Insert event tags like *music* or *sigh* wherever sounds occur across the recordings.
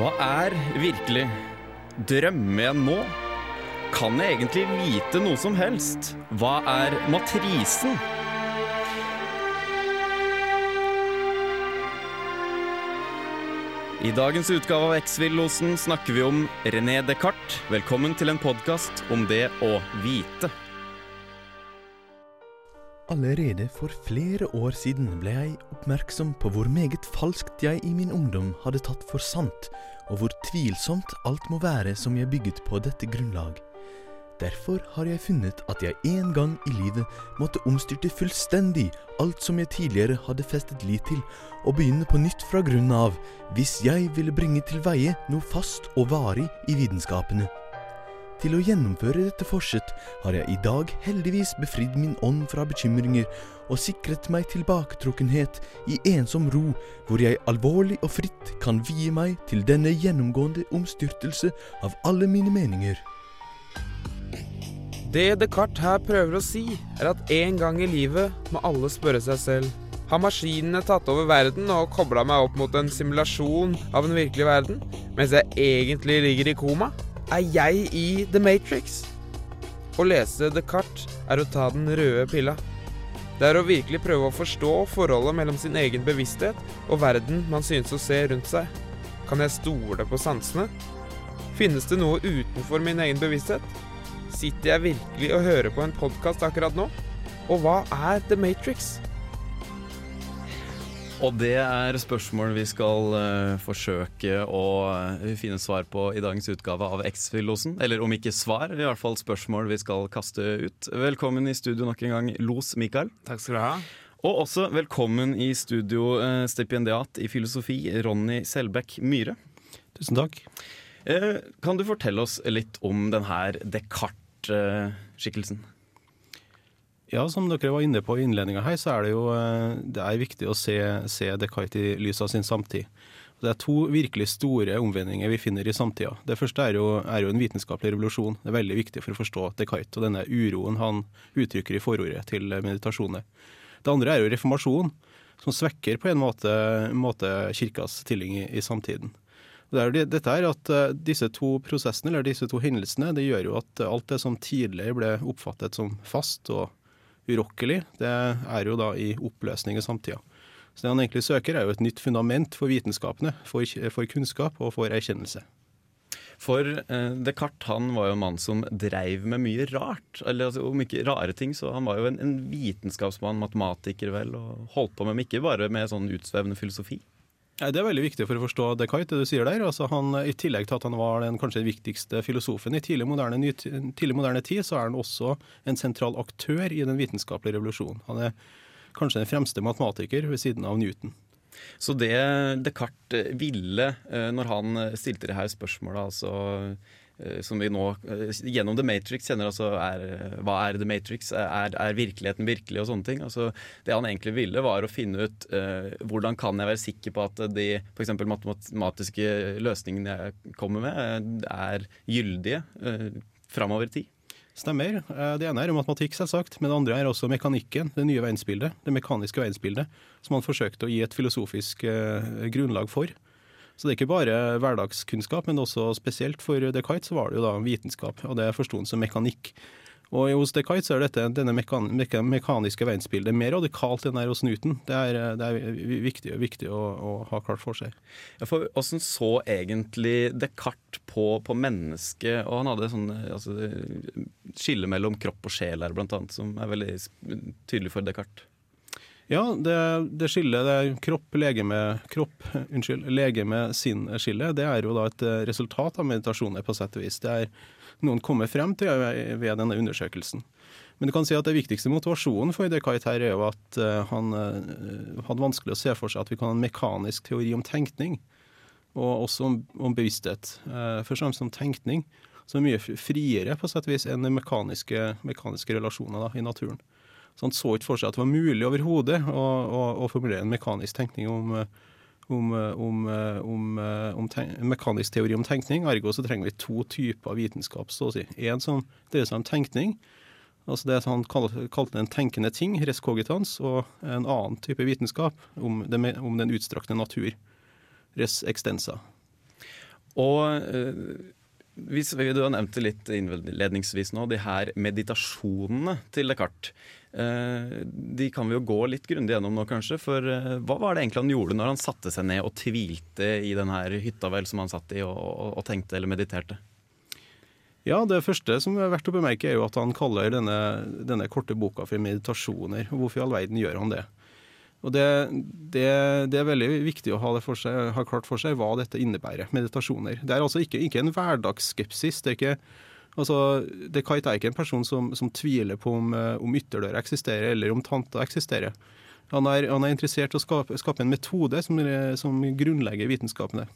Hva er virkelig? Drømmer jeg nå? Kan jeg egentlig vite noe som helst? Hva er matrisen? I dagens utgave av X-Villosen snakker vi om René Descartes. Velkommen til en podkast om det å vite. Allerede for flere år siden ble jeg oppmerksom på hvor meget falskt jeg i min ungdom hadde tatt for sant, og hvor tvilsomt alt må være som jeg bygget på dette grunnlag. Derfor har jeg funnet at jeg en gang i livet måtte omstyrte fullstendig alt som jeg tidligere hadde festet lit til, og begynne på nytt fra grunnen av, hvis jeg ville bringe til veie noe fast og varig i vitenskapene. Til å gjennomføre dette forsett har jeg i dag heldigvis befridd min ånd fra bekymringer og sikret meg tilbaketrukkenhet i ensom ro, hvor jeg alvorlig og fritt kan vie meg til denne gjennomgående omstyrtelse av alle mine meninger. Det Descartes her prøver å si, er at en gang i livet må alle spørre seg selv har maskinene tatt over verden og kobla meg opp mot en simulasjon av en virkelig verden, mens jeg egentlig ligger i koma? Er jeg i The Matrix? Å lese Descartes er å ta den røde pilla. Det er å virkelig prøve å forstå forholdet mellom sin egen bevissthet og verden man synes å se rundt seg. Kan jeg stole på sansene? Finnes det noe utenfor min egen bevissthet? Sitter jeg virkelig og hører på en podkast akkurat nå? Og hva er The Matrix? Og det er spørsmål vi skal uh, forsøke å uh, finne svar på i dagens utgave av X-Filosen. Eller om ikke svar, i hvert fall spørsmål vi skal kaste ut. Velkommen i studio nok en gang, Los Mikael. Takk skal du ha. Og også velkommen i studio, uh, stipendiat i filosofi, Ronny Selbekk Myhre. Tusen takk. kan du fortelle oss litt om denne Descartes-skikkelsen? Ja, som dere var inne på i innledninga her, så er det jo det er viktig å se, se Descartes i lys av sin samtid. Det er to virkelig store omvendinger vi finner i samtida. Det første er jo, er jo, en vitenskapelig revolusjon. Det er veldig viktig for å forstå Descartes og denne uroen han uttrykker i forordet til meditasjoner. Det andre er jo reformasjon, som svekker på en måte, måte kirkas stilling i, i samtiden. Det er, dette er at Disse to prosessene, eller disse to hendelsene det gjør jo at alt det som tidligere ble oppfattet som fast og urokkelig, det er jo da i oppløsning i samtida. Så det han egentlig søker, er jo et nytt fundament for vitenskapene, for, for kunnskap og for erkjennelse. For eh, Descartes han var jo en mann som dreiv med mye rart. eller altså, Om ikke rare ting, så han var jo en, en vitenskapsmann, matematiker vel, og holdt på med, men ikke bare med sånn utsvevende filosofi. Det er veldig viktig for å forstå Descartes, det du sier der. Altså, han, I tillegg til at han var den kanskje viktigste filosofen i tidlig moderne, tidlig moderne, tid, så er han også en sentral aktør i den vitenskapelige revolusjonen. Han er kanskje den fremste matematiker ved siden av Newton. Så det Descartes ville når han stilte det her spørsmålet, altså som vi nå gjennom The Matrix kjenner altså er, Hva er The Matrix? Er, er, virkeligheten virkelig? Og sånne ting. Altså, det han egentlig ville, var å finne ut uh, hvordan kan jeg være sikker på at de f.eks. matematiske løsningene jeg kommer med, er gyldige uh, framover i tid. Stemmer. Det ene er matematikk, selvsagt, men det andre er også mekanikken. Det nye verdensbildet, det mekaniske verdensbildet, som han forsøkte å gi et filosofisk uh, grunnlag for. Så det er ikke bare hverdagskunnskap, men også spesielt for Descartes så var det jo da vitenskap, og det forsto han som mekanikk. Og hos Descartes er dette, denne mekan mekaniske verdensbildet mer radikalt enn det er hos Newton. Det er, det er viktig, viktig å, å, ha klart for seg. Ja, for Hvordan så egentlig Descartes på, på mennesket? Og han hadde sånn altså, skille mellom kropp og sjel her, blant annet, som er veldig tydelig for Descartes. Ja, det, det skillet, det kropp, legeme, kropp, unnskyld, legeme, sinn-skillet, det er jo da et resultat av meditasjoner, på sett og vis. Det er noen kommer frem til ved denne undersøkelsen. Men du kan si at det viktigste motivasjonen for Descartes her er jo at han hadde vanskelig å se for seg at vi kan ha en mekanisk teori om tenkning, og også om, om bevissthet. Først og fremst om tenkning, som er mye friere på sett og vis enn mekaniske, mekaniske relasjoner da, i naturen. Så han så ikke for seg at det var mulig overhodet å, å, å, formulere en mekanisk tenkning om, om, om, om ten, mekanisk teori om tenkning. Ergo så trenger vi to typer vitenskap, så å si. En som dreier seg om tenkning, altså det han kalte en tenkende ting, res cogitans, og en annen type vitenskap om, det, om den utstrakte natur, res extensa. Og eh, Du har nevnt det litt innledningsvis nå, de her meditasjonene til Descartes. Eh, de kan vi jo gå litt grundig gjennom nå, kanskje. For eh, hva var det egentlig han gjorde når han satte seg ned og tvilte i den her hytta vel som han satt i og, og, og tenkte eller mediterte? Ja, Det første som er verdt å bemerke, er jo at han kaller denne, denne korte boka for meditasjoner. Hvorfor i all verden gjør han det? Og det, det, det, er veldig viktig å ha, seg, ha, klart for seg hva dette innebærer, meditasjoner. Det er altså ikke, ikke en hverdagsskepsis. Det er ikke, altså, Descartes er ikke en person som, som tviler på om, eh, om ytterdøra eksisterer, eller om tanta eksisterer. Han er, han er interessert i å skape, skape, en metode som, som grunnlegger vitenskapene.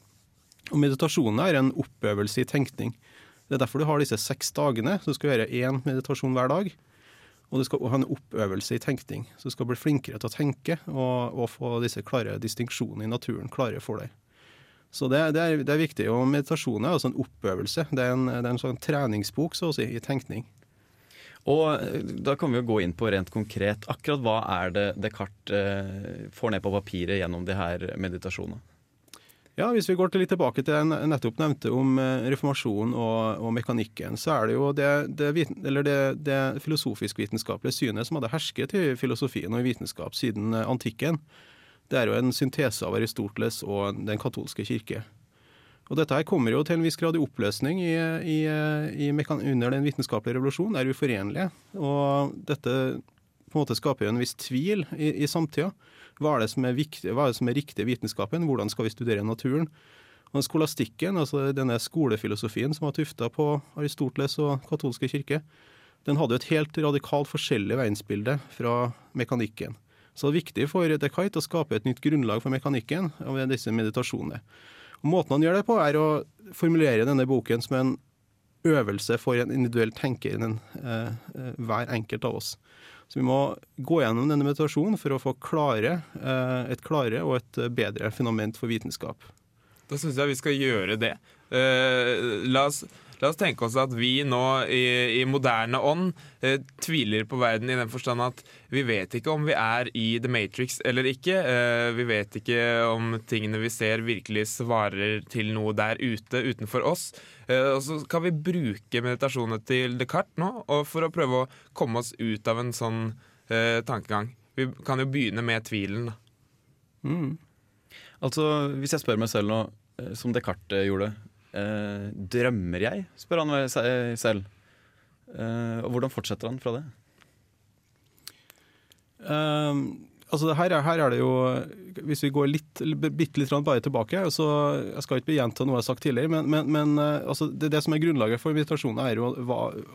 Og meditasjonen er en oppøvelse i tenkning. Det er derfor du har disse seks dagene, så du skal gjøre én meditasjon hver dag. Og du skal ha en oppøvelse i tenkning. Så du skal bli flinkere til å tenke og, og få disse klare distinksjonene i naturen klare for deg. Så det, det, er, det, er, viktig. Og meditasjon er også en oppøvelse. Det er en, det er en sånn treningsbok så å si, i tenkning. Og eh, Da kan vi jo gå inn på rent konkret. Akkurat hva er det Descartes eh, får ned på papiret gjennom de her meditasjonene? Ja, Hvis vi går litt tilbake til det jeg nettopp nevnte om eh, reformasjonen og, og, mekanikken, så er det jo det, det, det, det filosofisk-vitenskapelige synet som hadde hersket i filosofien og i vitenskap siden eh, antikken. Det er jo en syntese av Aristoteles og den katolske kirke. Og Dette her kommer jo til en viss grad i oppløsning i, i, i under den vitenskapelige revolusjonen, er uforenlige. Og dette på en måte skaper jo en viss tvil i, i samtida. Hva er det som er, viktig, hva er, det som er riktig i vitenskapen? Hvordan skal vi studere naturen? Og Skolastikken, altså denne skolefilosofien som var tufta på Aristoteles og katolske kirke, den hadde jo et helt radikalt forskjellig verdensbilde fra mekanikken. Så det er viktig for Descartes å skape et nytt grunnlag for mekanikken ved disse meditasjonene. Og Måten han gjør det på, er å formulere denne boken som en øvelse for en individuell tenker, den, eh, eh, hver enkelt av oss. Så vi må gå gjennom denne meditasjonen for å få klare, eh, et klare og et bedre fundament for vitenskap. Da syns jeg vi skal gjøre det. Uh, la, oss, la, oss, tenke oss at vi nå i, i moderne ånd uh, tviler på verden i den forstand at vi vet ikke om vi er i The Matrix eller ikke. Uh, vi vet ikke om tingene vi ser virkelig svarer til noe der ute utenfor oss. og så kan vi bruke meditasjonene til Descartes nå for å prøve å komme oss ut av en sånn tankegang. Vi kan jo begynne med tvilen. da. Mm. Altså, Hvis jeg spør meg selv nå, eh, som Descartes gjorde, eh, drømmer jeg? spør han seg selv. Eh, og hvordan fortsetter han fra det? Um, altså her, er, her, er, det jo Hvis vi går litt, bitte litt bare tilbake så Jeg skal ikke gjenta noe jeg har sagt tidligere, men, men, men altså det, det, som er grunnlaget for meditasjonen, er å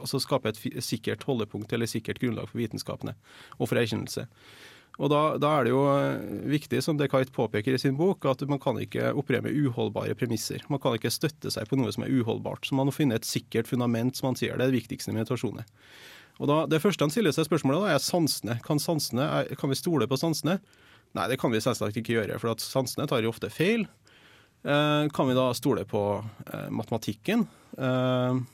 altså skape et sikkert holdepunkt eller sikkert grunnlag for vitenskapene og for erkjennelse. Og da, da, er det jo eh, viktig, som Descartes påpeker i sin bok, at man kan ikke operere med uholdbare premisser. Man kan ikke støtte seg på noe som er uholdbart. Så man må finne et sikkert fundament, som han sier. Det er det viktigste med meditasjoner. Og da, Det første han stiller seg spørsmålet da, er sansene. Kan, sansene, kan vi stole på sansene? Nei, det kan vi selvsagt ikke gjøre, for at sansene tar jo ofte feil. Eh, kan vi da stole på eh, matematikken? Eh,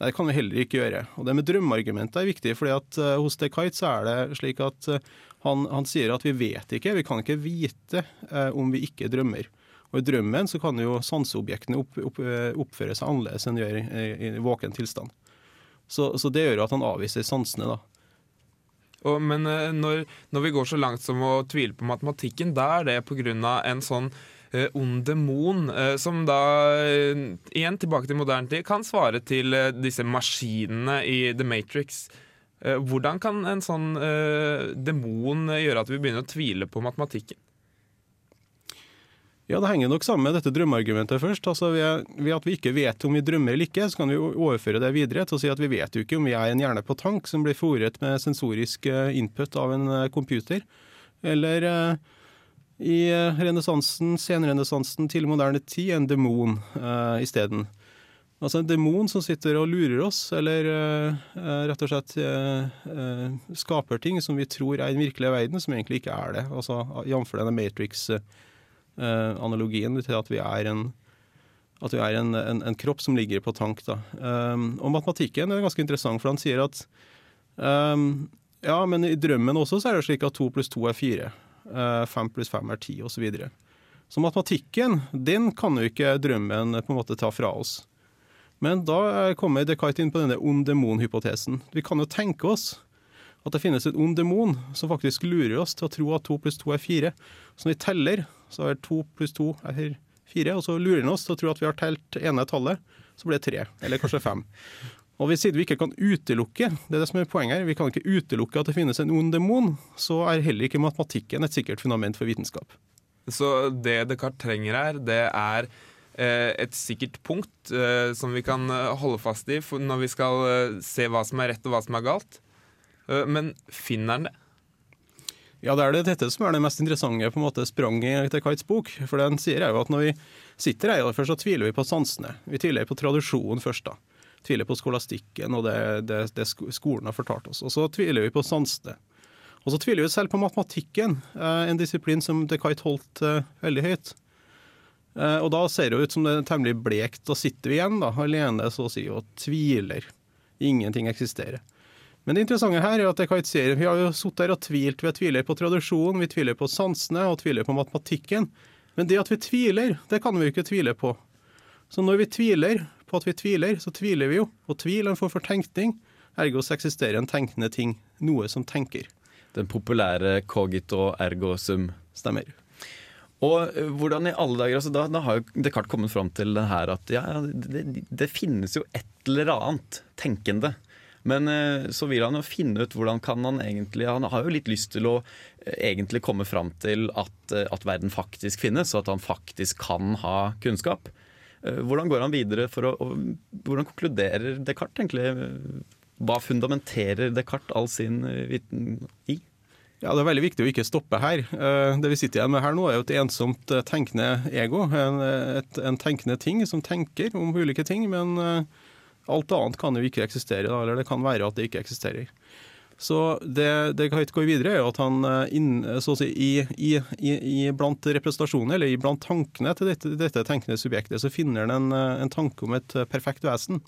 Nei, det kan vi heller ikke gjøre. Og Det med drømmeargumentet er viktig, fordi at uh, hos Descartes så er det slik at uh, han, han, sier at vi vet ikke, vi kan ikke vite eh, om vi ikke drømmer. Og I drømmen så kan jo sanseobjektene opp, opp, oppføre seg annerledes enn de gjør i, i, våken tilstand. Så, så, det gjør jo at han avviser sansene, da. Og, men når, når, vi går så langt som å tvile på matematikken, da er det pga. en sånn Eh, ond demon, eh, som da eh, igjen tilbake til moderne tid kan svare til disse maskinene i The Matrix. Hvordan kan en sånn demon gjøre at vi begynner å tvile på matematikken? Ja, Det henger nok sammen med dette drømmeargumentet først. Altså ved, ved, at vi ikke vet om vi drømmer eller ikke, så kan vi overføre det videre til å si at vi vet jo ikke om vi er en hjerne på tank som blir fòret med sensorisk input av en computer, eller i eh, renessansen, senrenessansen til moderne tid en demon uh, isteden. Altså en demon som sitter og lurer oss, eller uh, rett og slett uh, uh, skaper ting som vi tror er den virkelige verden, som egentlig ikke er det. Altså Jf. denne Matrix-analogien til at vi er en at vi er en, en, en kropp som ligger på tank. Da. Um, og matematikken er ganske interessant, for han sier at um, ja, men i drømmen også så er det slik at to pluss to er fire. Fem pluss fem er ti, osv. Så, videre. Så matematikken, den kan jo ikke drømmen på en måte ta fra oss. Men da kommer Descartes inn på denne ond demon-hypotesen. Vi kan jo tenke oss at det finnes en ond demon som faktisk lurer oss til å tro at to pluss to er fire. Så når vi teller, så er to pluss to er fire, og så lurer den oss til å tro at vi har telt ene tallet, så blir det tre, eller kanskje fem. Og hvis vi ikke kan utelukke det er det som er poenget her, vi kan ikke utelukke at det finnes en ond demon, så er heller ikke matematikken et sikkert fundament for vitenskap. Så det Descartes trenger her, det er et sikkert punkt eh, som vi kan eh, holde fast i når vi skal eh, se hva som er rett og hva som er galt. Eh, men finner han det? Ja, det er det dette som er det mest interessante på en måte spranget til Kites bok. For den sier jo at når vi sitter her, først så tviler vi på sansene. Vi tviler på tradisjonen først, da. Tviler på skolastikken og det, det, det skolen har fortalt oss. Og så tviler vi på sansene. Og så tviler vi selv på matematikken, eh, en disiplin som Kite holdt veldig høyt. Uh, og da ser det ut som det er temmelig blekt. Da sitter vi igjen da, alene så å si, og tviler. Ingenting eksisterer. Men det interessante her er at Descartes sier vi har jo sittet her og tvilt. Vi tviler på tradisjonen, vi tviler på sansene og tviler på matematikken. Men det at vi tviler, det kan vi jo ikke tvile på. Så når vi tviler på at vi tviler, så tviler vi jo. Og tvil er en form for tenkning. Ergo så eksisterer en tenkende ting. Noe som tenker. Den populære cogito ergo sum. Stemmer. Og eh, hvordan i alle dager, altså da, da, har jo Descartes kommet fram til det her at ja, det, det, finnes jo et eller annet tenkende. Men eh, så vil han jo finne ut hvordan kan han egentlig Han har jo litt lyst til å eh, egentlig komme fram til at, at verden faktisk finnes, og at han faktisk kan ha kunnskap. Hvordan går han videre for å, Hvordan konkluderer Descartes egentlig? Hva fundamenterer Descartes all sin viten i? Ja, Det er veldig viktig å ikke stoppe her. Det vi sitter igjen med her nå, er jo et ensomt tenkende ego. En, et, en tenkende ting som tenker om ulike ting, men Alt annet kan jo ikke eksistere, eller det kan være at det ikke eksisterer. Så det, det Kite går videre, er at han eh, inn, så å si, i, i, i, blant representasjoner, eller i blant tankene til dette, dette tenkende subjektet, så finner han en, eh, en, tanke om et perfekt vesen.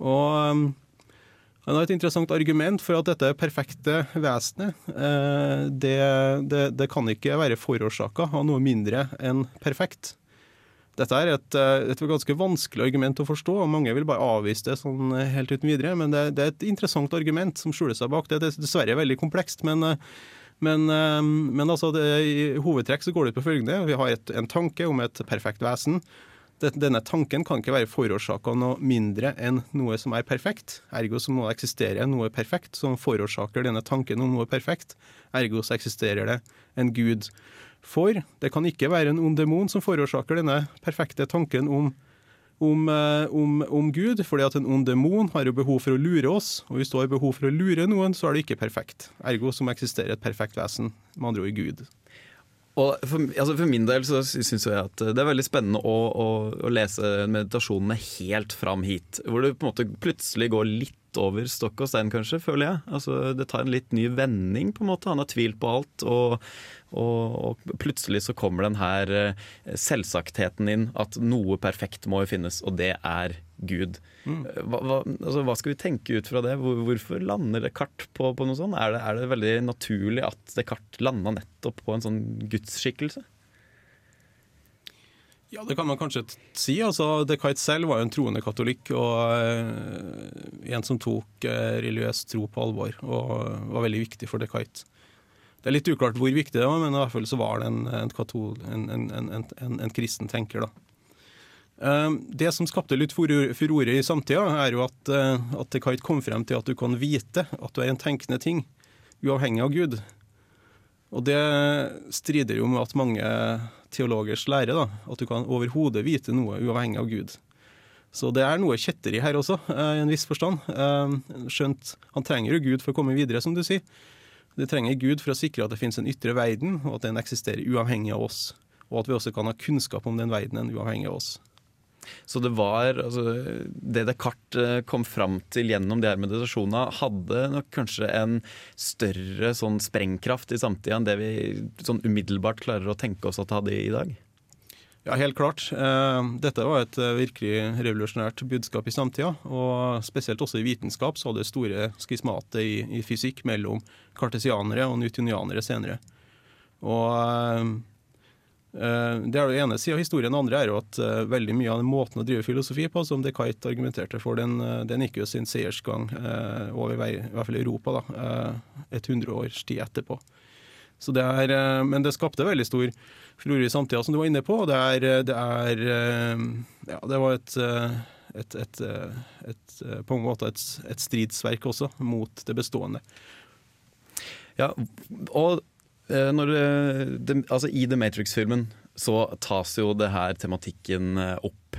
Og han har et interessant argument for at dette perfekte vesenet, det, det, det kan ikke være forårsaka av noe mindre enn perfekt. Dette er et, eh, et, ganske vanskelig argument å forstå, og mange vil bare avvise det sånn eh, helt uten videre. Men det, det, er et interessant argument som skjuler seg bak. Det er dessverre veldig komplekst. men eh, men, men altså det, i hovedtrekk så går det ut på følgende. Vi har et, en tanke om et perfekt vesen. Denne tanken kan ikke være forårsaka noe mindre enn noe som er perfekt. Ergo så må det eksistere noe perfekt som forårsaker denne tanken om noe perfekt. Ergo så eksisterer det en gud. For det kan ikke være en ond demon som forårsaker denne perfekte tanken om, om, eh, om, om Gud, fordi at en ond demon har jo behov for å lure oss, og hvis du har behov for å lure noen, så er det ikke perfekt. Ergo som eksisterer et perfekt vesen, med andre ord Gud. Og for, altså for, min del så syns jeg at det er veldig spennende å, å, å lese meditasjonene helt fram hit. Hvor du på en måte plutselig går litt over stokk og stein, kanskje, føler jeg. Altså, det tar en litt ny vending, på en måte. Han har tvilt på alt, og, og, og plutselig så kommer den her selvsaktheten selvsagtheten inn at noe perfekt må jo finnes, og det er Gud. Mm. Hva, hva, altså, hva, skal vi tenke ut fra det? Hvor, hvorfor lander Descartes på, på noe sånt? Er det, er det veldig naturlig at Descartes landa nettopp på en sånn gudsskikkelse? Ja, det kan man kanskje si. altså Descartes selv var jo en troende katolikk og uh, en som tok uh, religiøs tro på alvor, og var veldig viktig for Descartes. Det er litt uklart hvor viktig det var, men i hvert fall så var det en, en, katol, en, en kristen tenker. da. Uh, det som skapte litt furore i samtida, er jo at, at ikke komme frem til at du kan vite at du er en tenkende ting, uavhengig av Gud. Og det strider jo med at mange teologers lære, da, at du kan overhodet vite noe uavhengig av Gud. Så det er noe kjetteri her også, eh, i en viss forstand. Eh, skjønt han trenger jo Gud for å komme videre, som du sier. Du trenger Gud for å sikre at det finnes en ytre verden, og at den eksisterer uavhengig av oss. Og at vi også kan ha kunnskap om den verdenen uavhengig av oss. Så det var altså, Det Descartes eh, kom fram til gjennom de her meditasjonene, hadde nok kanskje en større sånn sprengkraft i samtida enn det vi sånn umiddelbart klarer å tenke oss at det hadde i dag? Ja, helt klart. Eh, dette var et eh, virkelig revolusjonært budskap i samtida. Og spesielt også i vitenskap så hadde det store skismatet i, i fysikk mellom kartesianere og newtonianere senere. Og det er det ene sida av historien. Den andre er jo at uh, veldig mye av den måten å drive filosofi på, som Descartes argumenterte for, den, uh, den gikk jo sin seiersgang over i hvert fall Europa, da, et hundreårs tid etterpå. Så det er, men det skapte veldig stor furore i samtida, som du var inne på. Det er, det er Ja, det var et, et, et, et på en måte et, et stridsverk også mot det bestående. Ja, og Eh, det, altså I The Matrix-filmen så tas jo det her tematikken eh, opp.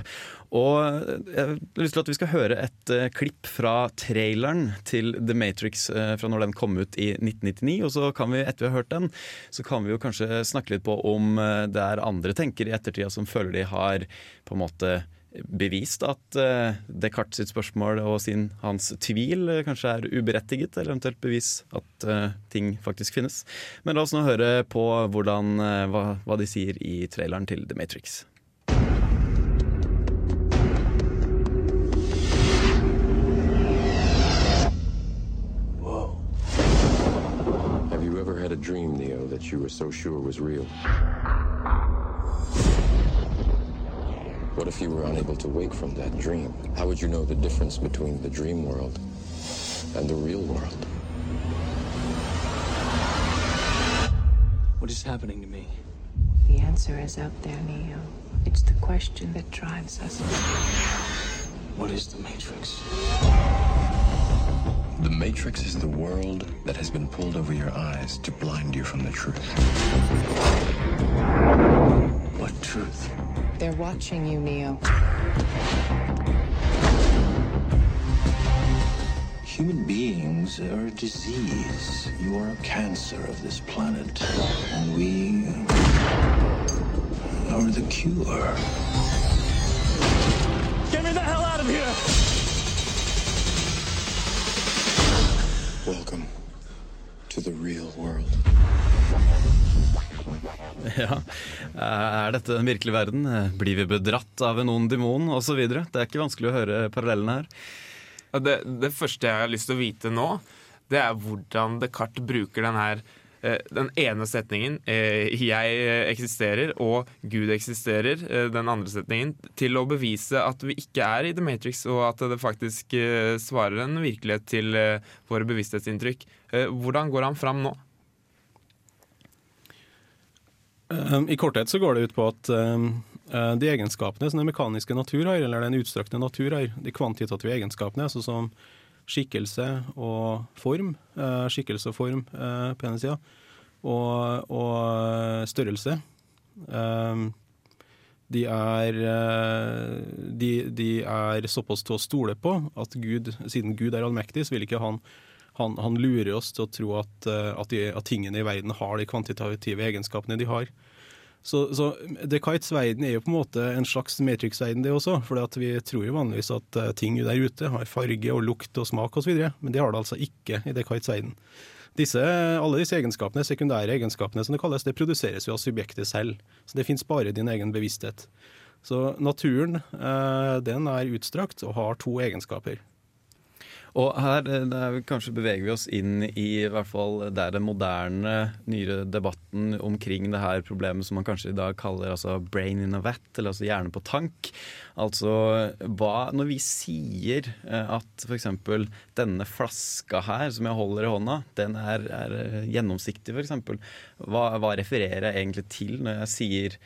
Og eh, jeg har lyst til at vi skal høre et uh, klipp fra traileren til The Matrix uh, fra når den kom ut i 1999. Og så kan vi, etter vi har hørt den, så kan vi jo kanskje snakke litt på om uh, det er andre tenkere i ettertida som føler de har på en måte bevist at uh, Descartes sitt spørsmål og sin, hans tvil uh, kanskje er uberettiget, eller eventuelt bevis at uh, ting faktisk finnes. Men la oss nå høre på hvordan, hva, hva de sier i traileren til The Matrix. Have you ever had a dream, Neo, that you were so sure was real? What if you were unable to wake from that dream? How would you know the difference between the dream world and the real world? What is happening to me? The answer is out there, Neo. It's the question that drives us. What is the Matrix? The Matrix is the world that has been pulled over your eyes to blind you from the truth. What truth? They're watching you, Neo. Human beings are a disease. You are a cancer of this planet. And we are the cure. Get me the hell out of here! Welcome to the real world. *laughs* Ja. Er dette den virkelige verden? Blir vi bedratt av en ond demon osv.? Det er ikke vanskelig å høre parallellene her. Det, det, første jeg har lyst til å vite nå, det er hvordan Descartes bruker den her eh, den ene setningen, eh, 'jeg eksisterer' og 'Gud eksisterer', eh, den andre setningen, til å bevise at vi ikke er i The Matrix, og at det faktisk svarer en virkelighet til våre bevissthetsinntrykk. Hvordan går han fram nå? Um, I korthet så går det ut på at um, uh, de egenskapene som den mekaniske natur har, eller den utstrakte natur har, de kvantitative egenskapene, altså som skikkelse og form, uh, skikkelse og form uh, på ene sida, og, og, størrelse, um, de er, de, de er såpass til å stole på at Gud, siden Gud er allmektig, så vil ikke han han, han, lurer oss til å tro at, at, de, at, tingene i verden har de kvantitative egenskapene de har. Så, så Descartes' verden er jo på en måte en slags Matrix-verden, det også. For vi tror jo vanligvis at uh, ting der ute har farge og lukt og smak osv., men det har det altså ikke i Descartes' verden. Disse, alle disse egenskapene, sekundære egenskapene som det kalles, det produseres jo av subjektet selv. Så det fins bare din egen bevissthet. Så naturen, uh, den er utstrakt og har to egenskaper. Og her der, kanskje beveger vi oss inn i, i hvert fall der den moderne, nyere debatten omkring det her problemet som man kanskje i dag kaller altså brain in a vat, eller altså hjerne på tank. Altså hva Når vi sier eh, at f.eks. denne flaska her som jeg holder i hånda, den er, er gjennomsiktig, f.eks. Hva, hva refererer jeg egentlig til når jeg sier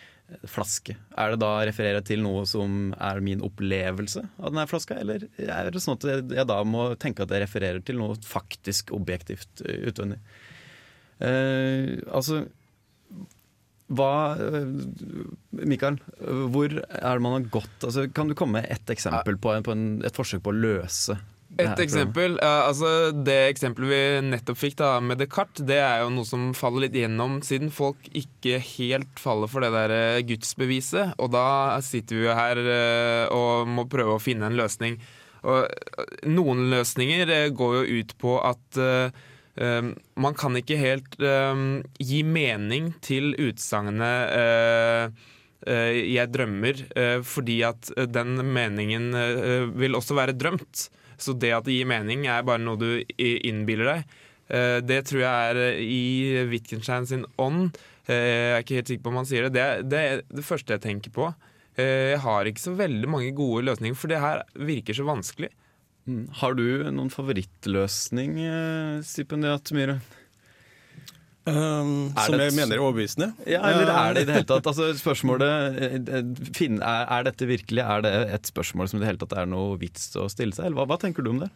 flaske. Er det da refererer jeg til noe som er min opplevelse av denne flaska, eller er det sånn at jeg da må tenke at jeg refererer til noe faktisk objektivt eh, utvendig? Eh, altså hva eh, Mikael, hvor er det man har gått altså, Kan du komme med ett eksempel på, en, på en, et forsøk på å løse et eksempel, altså Det eksempelet vi nettopp fikk da med Descartes, det er jo noe som faller litt gjennom, siden folk ikke helt faller for det der eh, gudsbeviset. Og da sitter vi jo her eh, og må prøve å finne en løsning. Og eh, noen løsninger går jo ut på at uh, man kan ikke helt uh, gi mening til utsagnet uh, 'jeg drømmer', fordi at den meningen vil også være drømt. Så det at det gir mening, er bare noe du innbiller deg. Eh, det tror jeg er eh, i Wittgenstein sin ånd. Eh, Jeg er ikke helt sikker på om han sier det. Det det, er det første jeg tenker på. Jeg har ikke så veldig mange gode løsninger, for det her virker så vanskelig. Mm. Har du noen favorittløsning, Stipendiat Myhre? Um, som det jeg mener er overbevisende. Ja, eller er det i det hele tatt altså, Spørsmålet eh, eh, er, er dette virkelig Er det et spørsmål som i det hele tatt er noe vits å stille seg? Eller hva, hva tenker du om det?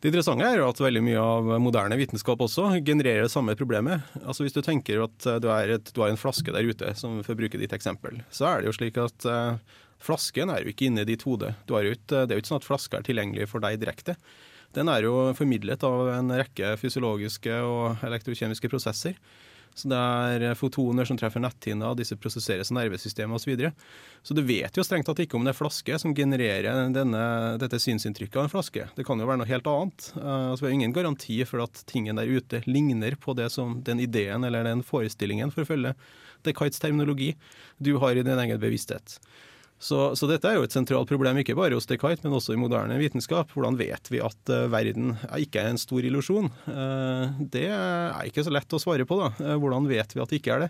Det interessante er jo at veldig mye av moderne vitenskap også genererer det samme problemet. Altså Hvis du tenker at eh, du, er et, du har en flaske der ute, som for å bruke ditt eksempel, så er det jo slik at uh, flasken er jo ikke inni ditt hode. Det er jo ikke sånn at flaska er tilgjengelig for deg direkte. Den er jo formidlet av en rekke fysiologiske og elektrokjemiske prosesser. Så det er fotoner som treffer netthinna, disse prosesseres i nervesystemet osv. Så, videre. så du vet jo strengt tatt ikke om det er flaske som genererer denne, dette synsinntrykket av en flaske. Det kan jo være noe helt annet. Uh, altså, vi har ingen garanti for at tingen der ute ligner på det som den ideen eller den forestillingen, for å følge Descartes' terminologi, du har i din egen bevissthet. Så, så, dette er jo et sentralt problem, ikke bare hos Descartes, men også i moderne vitenskap. Hvordan vet vi at uh, verden ikke er en stor illusjon? Uh, det er ikke så lett å svare på. da. Uh, hvordan vet vi at det ikke er det?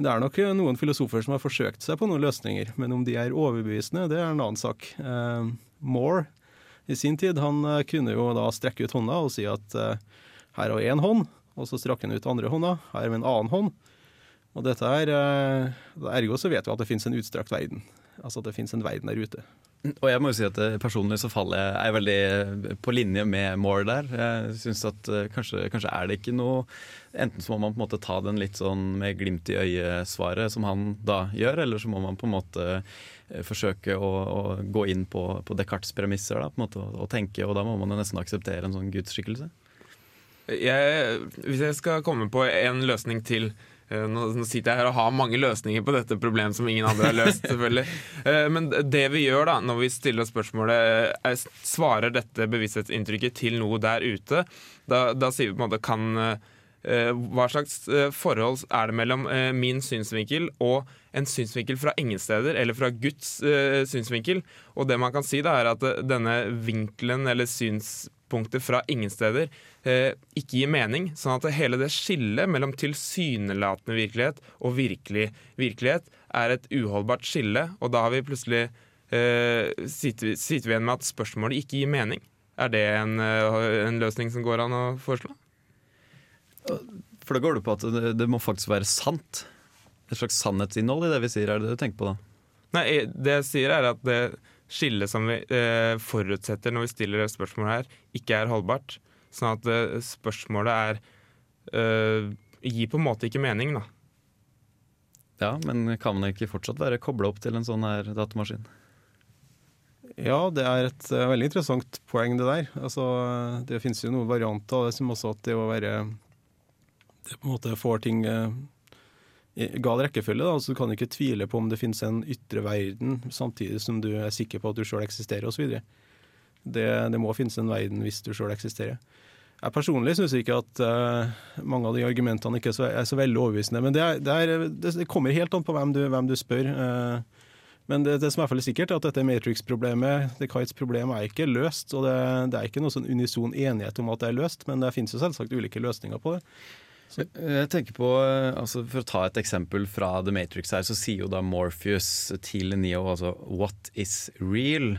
Det er nok noen filosofer som har forsøkt seg på noen løsninger, men om de er overbevisende, det er en annen sak. Moore i sin tid han kunne jo da strekke ut hånda og si at her har vi én hånd, og så strakk han ut andre hånda, her har vi en annen hånd. Og dette er, Ergo så vet vi at det finnes en utstrakt verden. Altså at det finnes en verden der ute. Og jeg må jo si at eh, personlig så faller jeg er veldig eh, på linje med Moore der. Jeg synes at eh, kanskje, kanskje er det ikke noe Enten så må man på en måte ta den litt sånn med glimt i øyet-svaret, som han da gjør, eller så må man på en måte forsøke å, å gå inn på, på Descartes' premisser da, på en måte, og, og tenke, og da må man jo nesten akseptere en sånn gudsskikkelse. Jeg, hvis jeg skal komme på en løsning til nå, nå, sitter jeg her og har mange løsninger på dette problemet som ingen andre har løst. selvfølgelig. *laughs* Eh, men det vi gjør da, når vi stiller spørsmålet er, svarer dette bevissthetsinntrykket til noe der ute, da, da sier vi på en måte kan hva slags forhold er det mellom min synsvinkel og en synsvinkel fra ingen steder, eller fra Guds synsvinkel? Og det man kan si, da, er at denne vinkelen eller synspunktet fra ingen steder eh, ikke gir mening. Sånn at hele det skillet mellom tilsynelatende virkelighet og virkelig virkelighet er et uholdbart skille, og da har vi plutselig eh, sitter, vi, sitter vi igjen med at spørsmålet ikke gir mening. Er det en, en løsning som går an å foreslå? For da går det på at det, det må faktisk være sant. Et slags sannhetsinnhold i det vi sier. Er det det du tenker på da? Nei, det jeg sier er at det skillet som vi eh, forutsetter når vi stiller det spørsmålet her, ikke er holdbart. Sånn at eh, spørsmålet er eh, gir på en måte ikke mening, da. Ja, men kan man ikke fortsatt være kobla opp til en sånn her datamaskin? Ja, det er et uh, veldig interessant poeng, det der. Altså, det finnes jo noen varianter av det som også at det å være Det på en måte får ting uh, gal rekkefølge. da, altså Du kan ikke tvile på om det finnes en ytre verden samtidig som du er sikker på at du sjøl eksisterer osv. Det, det må finnes en verden hvis du sjøl eksisterer. Jeg personlig syns ikke at uh, mange av de argumentene ikke er så, er så veldig overbevisende. Men det, er, det, er, det, kommer helt an på hvem du, hvem du spør. Uh, men det, det, som er sikkert, er at dette Matrix-problemet, Descartes' problem, er ikke løst. Og det, det, er ikke noe sånn unison enighet om at det er løst, men det finnes jo selvsagt ulike løsninger på det. Så. Jeg tenker på, altså For å ta et eksempel fra The Matrix her, så sier jo da Morpheus til Neo altså 'what is real'?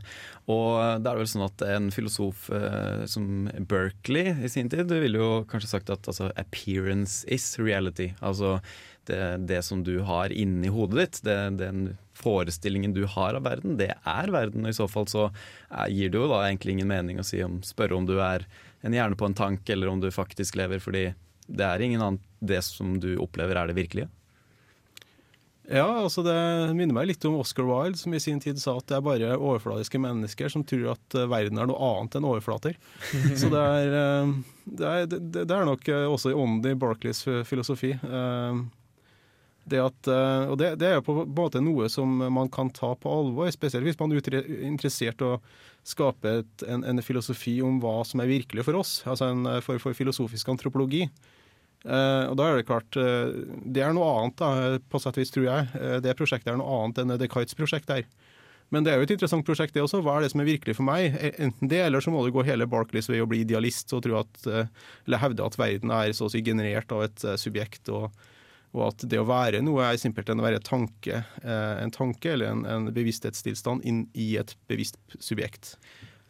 Og det er vel sånn at en filosof eh, som Berkeley i sin tid ville jo kanskje sagt at altså, 'appearance is reality'. Altså det, det som du har inni hodet ditt, det, den forestillingen du har av verden, det er verden. Og i så fall så gir det jo da egentlig ingen mening å si om, spørre om du er en hjerne på en tank, eller om du faktisk lever, fordi det er ingen annen Det som du opplever, er det virkelige. Ja, altså det minner meg litt om Oscar Wilde, som i sin tid sa at det er bare overfladiske mennesker som tror at eh, verden er noe annet enn overflater. *laughs* Så det er, eh, det er, det, er nok eh, også i ånden i Barclays filosofi. Det, at, og det, det, er på en måte noe som man kan ta på alvor, spesielt hvis man er interessert i å skape et, en, en, filosofi om hva som er virkelig for oss, altså en for, for filosofisk antropologi. Uh, og da er Det klart, uh, det er noe annet, da, på sett og vis, tror jeg. Uh, det prosjektet er noe annet enn Descartes' prosjekt er. Men det er jo et interessant prosjekt, det også. Hva er det som er virkelig for meg? Enten det, eller så må du gå hele Barclays vei og bli idealist og at, eller hevde at verden er så å si generert av et subjekt. og Og at det å være noe er simpelthen å være tanke, en tanke eller en, en bevissthetstilstand inn i et bevisst subjekt.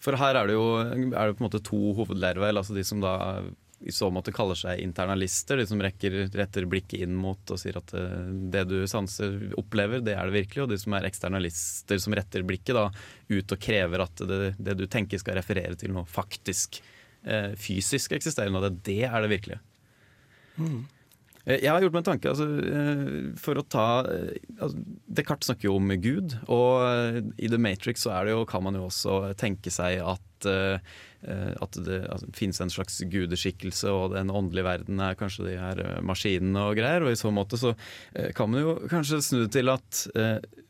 For her er det jo er det på en måte to hovedlærevel. Altså de som da i så måte kaller seg internalister, de som rekker, retter blikket inn mot og sier at eh, det du sanser opplever, det er det virkelig. Og de som er eksternalister, som retter blikket da ut og krever at det, det du tenker skal referere til noe faktisk, eh, fysisk eksisterende, og det, det er det virkelige. Mm. Eh, jeg har gjort meg en tanke. Altså, eh, for å ta altså, Descartes snakker jo om Gud, og i The Matrix så jo, kan man jo også tenke seg at at det altså, finnes en slags gudeskikkelse, og den åndelige verden er kanskje de her maskinene og greier. Og i så måte så kan man jo kanskje snu det til at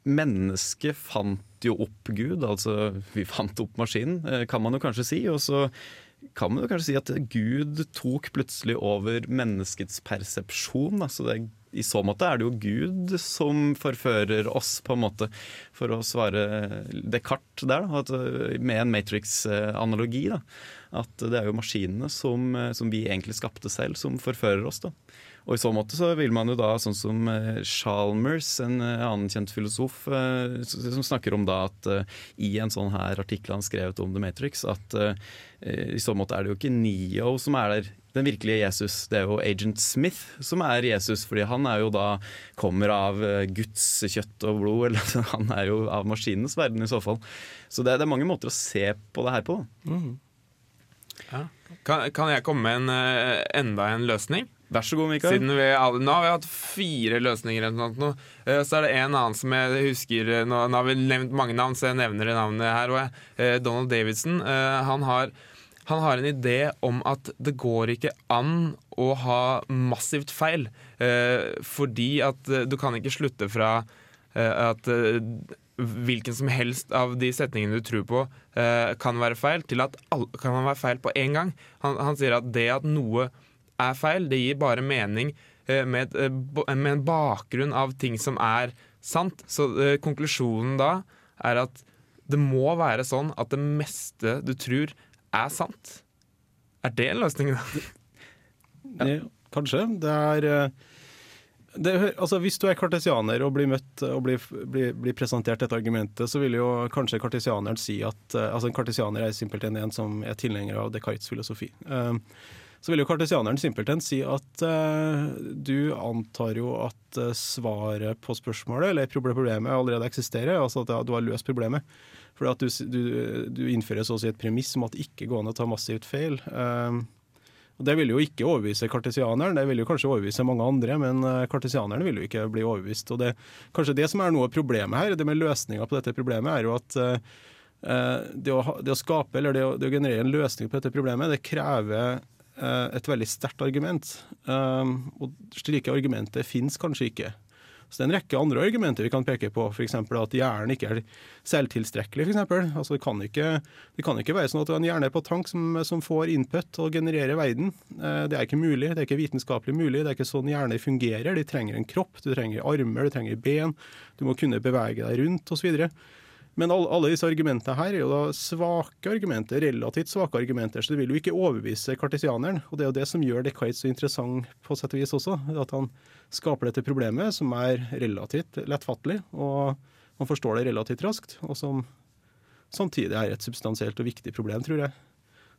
mennesket fant jo opp Gud, altså vi fant opp maskinen, kan man jo kanskje si. Og så kan man jo kanskje si at Gud tok plutselig over menneskets persepsjon. Altså det, I så måte er det jo Gud som forfører oss, på en måte, for å svare Descartes der, da, at, med en Matrix-analogi. At det er jo maskinene som, som, vi egentlig skapte selv, som forfører oss. da. Og i så måte så vil man jo da, sånn som eh, Chalmers, en eh, annen kjent filosof, eh, som snakker om da at i en sånn her artikkel han skrevet om The Matrix, at i så måte er det jo ikke Neo som er der den virkelige Jesus. Det er jo Agent Smith som er Jesus, fordi han er jo da kommer av Guds kjøtt og blod. *laughs* Eller, han er jo av maskinens verden i så fall. Så det er, det er mange måter å se på det her på. Mm. Ja. Kan, kan, jeg komme med en, enda en løsning? Vær så god, Mikael. Vi, nå har vi hatt fire løsninger. Eh, så er det en annen som jeg husker eh, Nå, har vi nevnt mange navn, så jeg nevner navnet her. Og, eh, Donald Davidson. Han har, han har en idé om at det går ikke an å ha massivt feil. Fordi at du kan ikke slutte fra at hvilken som helst av de setningene du tror på, kan være feil, til at alle kan være feil på én gang. Han, han sier at det at noe er feil. Det gir bare mening eh, med, eh, med en bakgrunn av ting som er sant. Så eh, konklusjonen da er at det må være sånn at det meste du tror, er sant. Er det en løsning, da? *laughs* Ja. Kanskje. Det er det, altså hvis du er kartesianer og blir møtt og blir, blir, blir, presentert dette argumentet, så vil jo kanskje kartesianeren si at altså En kartesianer er simpelthen en som er tilhenger av Descartes' filosofi. Uh, så vil jo kartesianeren simpelthen si at uh, du antar jo at uh, svaret på spørsmålet, eller problemet, allerede eksisterer. Altså at du har løst problemet. For at du, du, du innfører så å si et premiss om at det ikke går an å ta massivt feil. Uh, og Det vil jo ikke overbevise kartesianeren, det vil jo kanskje overbevise mange andre, men kartesianeren vil jo ikke bli overbevist. Og det, Kanskje det som er noe av problemet her, det med løsninga på dette problemet, er jo at det å, det å, skape eller det å, det å, generere en løsning på dette problemet, det krever Eh, et veldig sterkt argument. Eh, og slike argumenter finnes kanskje ikke. Så det er en rekke andre argumenter vi kan peke på, f.eks. at hjernen ikke er selvtilstrekkelig. For eksempel. altså det, kan ikke, det kan ikke være sånn at en hjerne er på tank som, som, får input og genererer verden. Eh, det er ikke mulig, det er ikke vitenskapelig mulig. Det er ikke sånn hjerner fungerer. De trenger en kropp, du trenger armer, du trenger ben. Du må kunne bevege deg rundt osv. Men alle, disse argumentene her er jo da svake argumenter, relativt svake argumenter, så det vil jo ikke overbevise kartesianeren. Og det er jo det som gjør Descartes så interessant på sett og vis også. At han skaper dette problemet som er relativt lettfattelig, og man forstår det relativt raskt, og som samtidig er et substansielt og viktig problem, tror jeg.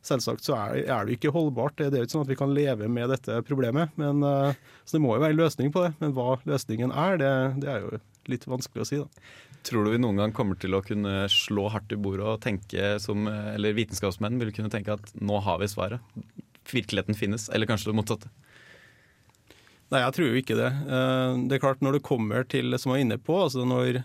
Selvsagt så er, er det ikke holdbart. Det er jo ikke sånn at vi kan leve med dette problemet. Men, uh, så det må jo være en løsning på det. Men hva løsningen er, det, det er jo litt vanskelig å si. da. Tror du vi noen gang kommer til å kunne slå hardt i bordet og tenke som Eller vitenskapsmenn vil kunne tenke at nå har vi svaret. Virkeligheten finnes. Eller kanskje det motsatte. Nei, jeg tror jo ikke det. Eh, det er klart Når det kommer til som jeg var inne på altså når,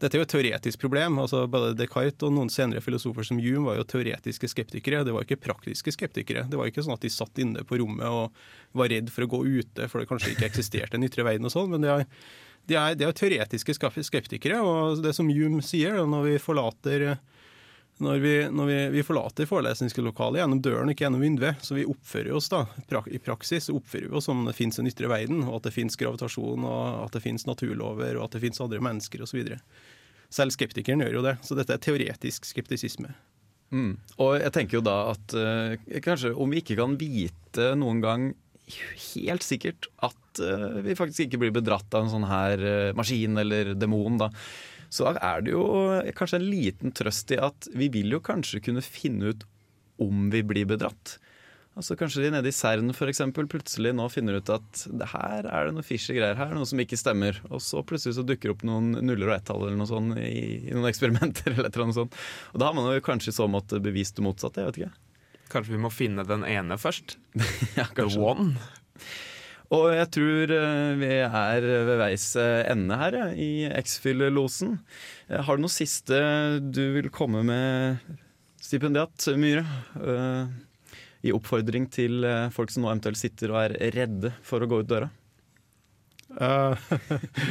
Dette er jo et teoretisk problem. altså Både Descartes og noen senere filosofer som Hume var jo teoretiske skeptikere. Det var ikke praktiske skeptikere. Det var ikke sånn at de satt inne på rommet og var redd for å gå ute for det kanskje ikke eksisterte en ytre verden og sånn. men det er de er, de er teoretiske skeptikere, og det som Hume sier, da, når vi forlater når vi, når vi, vi forlater forelesningslokalet gjennom døren, ikke gjennom vinduet, så vi oppfører oss da, i praksis oppfører vi oss som det finnes en ytre verden, og at det finnes gravitasjon, og at det finnes naturlover, og at det finnes andre mennesker osv. Selv skeptikeren gjør jo det. Så dette er teoretisk skeptisisme. Mm. Og jeg tenker jo da at uh, kanskje om vi ikke kan vite noen gang helt sikkert at uh, vi faktisk ikke blir bedratt av en sånn her uh, maskin eller demon, da. Så er det jo kanskje en liten trøst i at vi vil jo kanskje kunne finne ut om vi blir bedratt. Altså Kanskje de nede i CERN for eksempel, plutselig nå finner ut at det her er det noe fishy greier her, noe som ikke stemmer. Og så plutselig så dukker opp noen nuller og ett-tall eller noe sånt i, i noen *laughs* eksperimenter. eller annet sånt. Og da har man jo kanskje i så måte bevist det motsatte. jeg vet ikke. Kanskje vi må finne den ene først? *laughs* Ja, kanskje. The one? Og jeg tror eh, vi er ved veis eh, ende her, ja, i X-Fill-losen. Eh, Har du noe siste du vil komme med, stipendiat Myhre? Uh, I oppfordring til eh, folk som nå eventuelt sitter og er redde for å gå ut døra? Eh,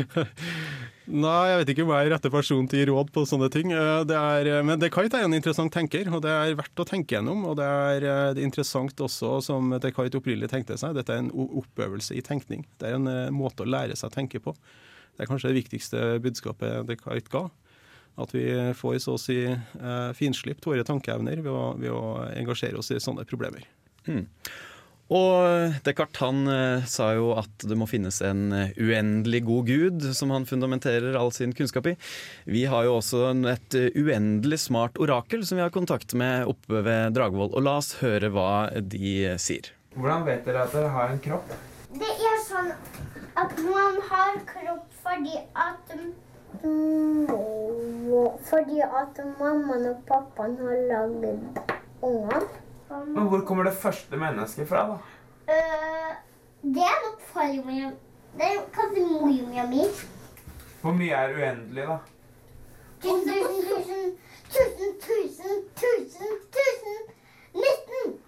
*laughs* Nei, jeg vet ikke om jeg er rette person til å gi råd på sånne ting. Eh, Det er, men dekait er en interessant tenker, og det er verdt å tenke gjennom. Og det er, eh, er interessant også, som dekait opprinnelig tenkte seg, dette er en oppøvelse i tenkning. Det er en eh, måte å lære seg å tenke på. Det er kanskje det viktigste budskapet dekait ga. At vi får så å si eh, finslipt våre tankeevner ved å, ved å engasjere oss i sånne problemer. Og Descartes han eh, sa jo at det må finnes en eh, uendelig god gud, som han fundamenterer all sin kunnskap i. Vi har jo også et eh, uendelig smart orakel som vi har kontakt med oppe ved Dragvoll. Og la oss høre hva de sier. Hvordan vet dere at dere har en kropp? Det er sånn at man har kropp fordi at Fordi at mammaen og pappaen har lagd ungene. Men hvor kommer det første mennesket fra, da? Uh, det er nok farmor Det er kanskje mormora mi. Hvor mye er uendelig, da? Tusen, tusen, tusen, tusen, tusen, tusen, tusen, 19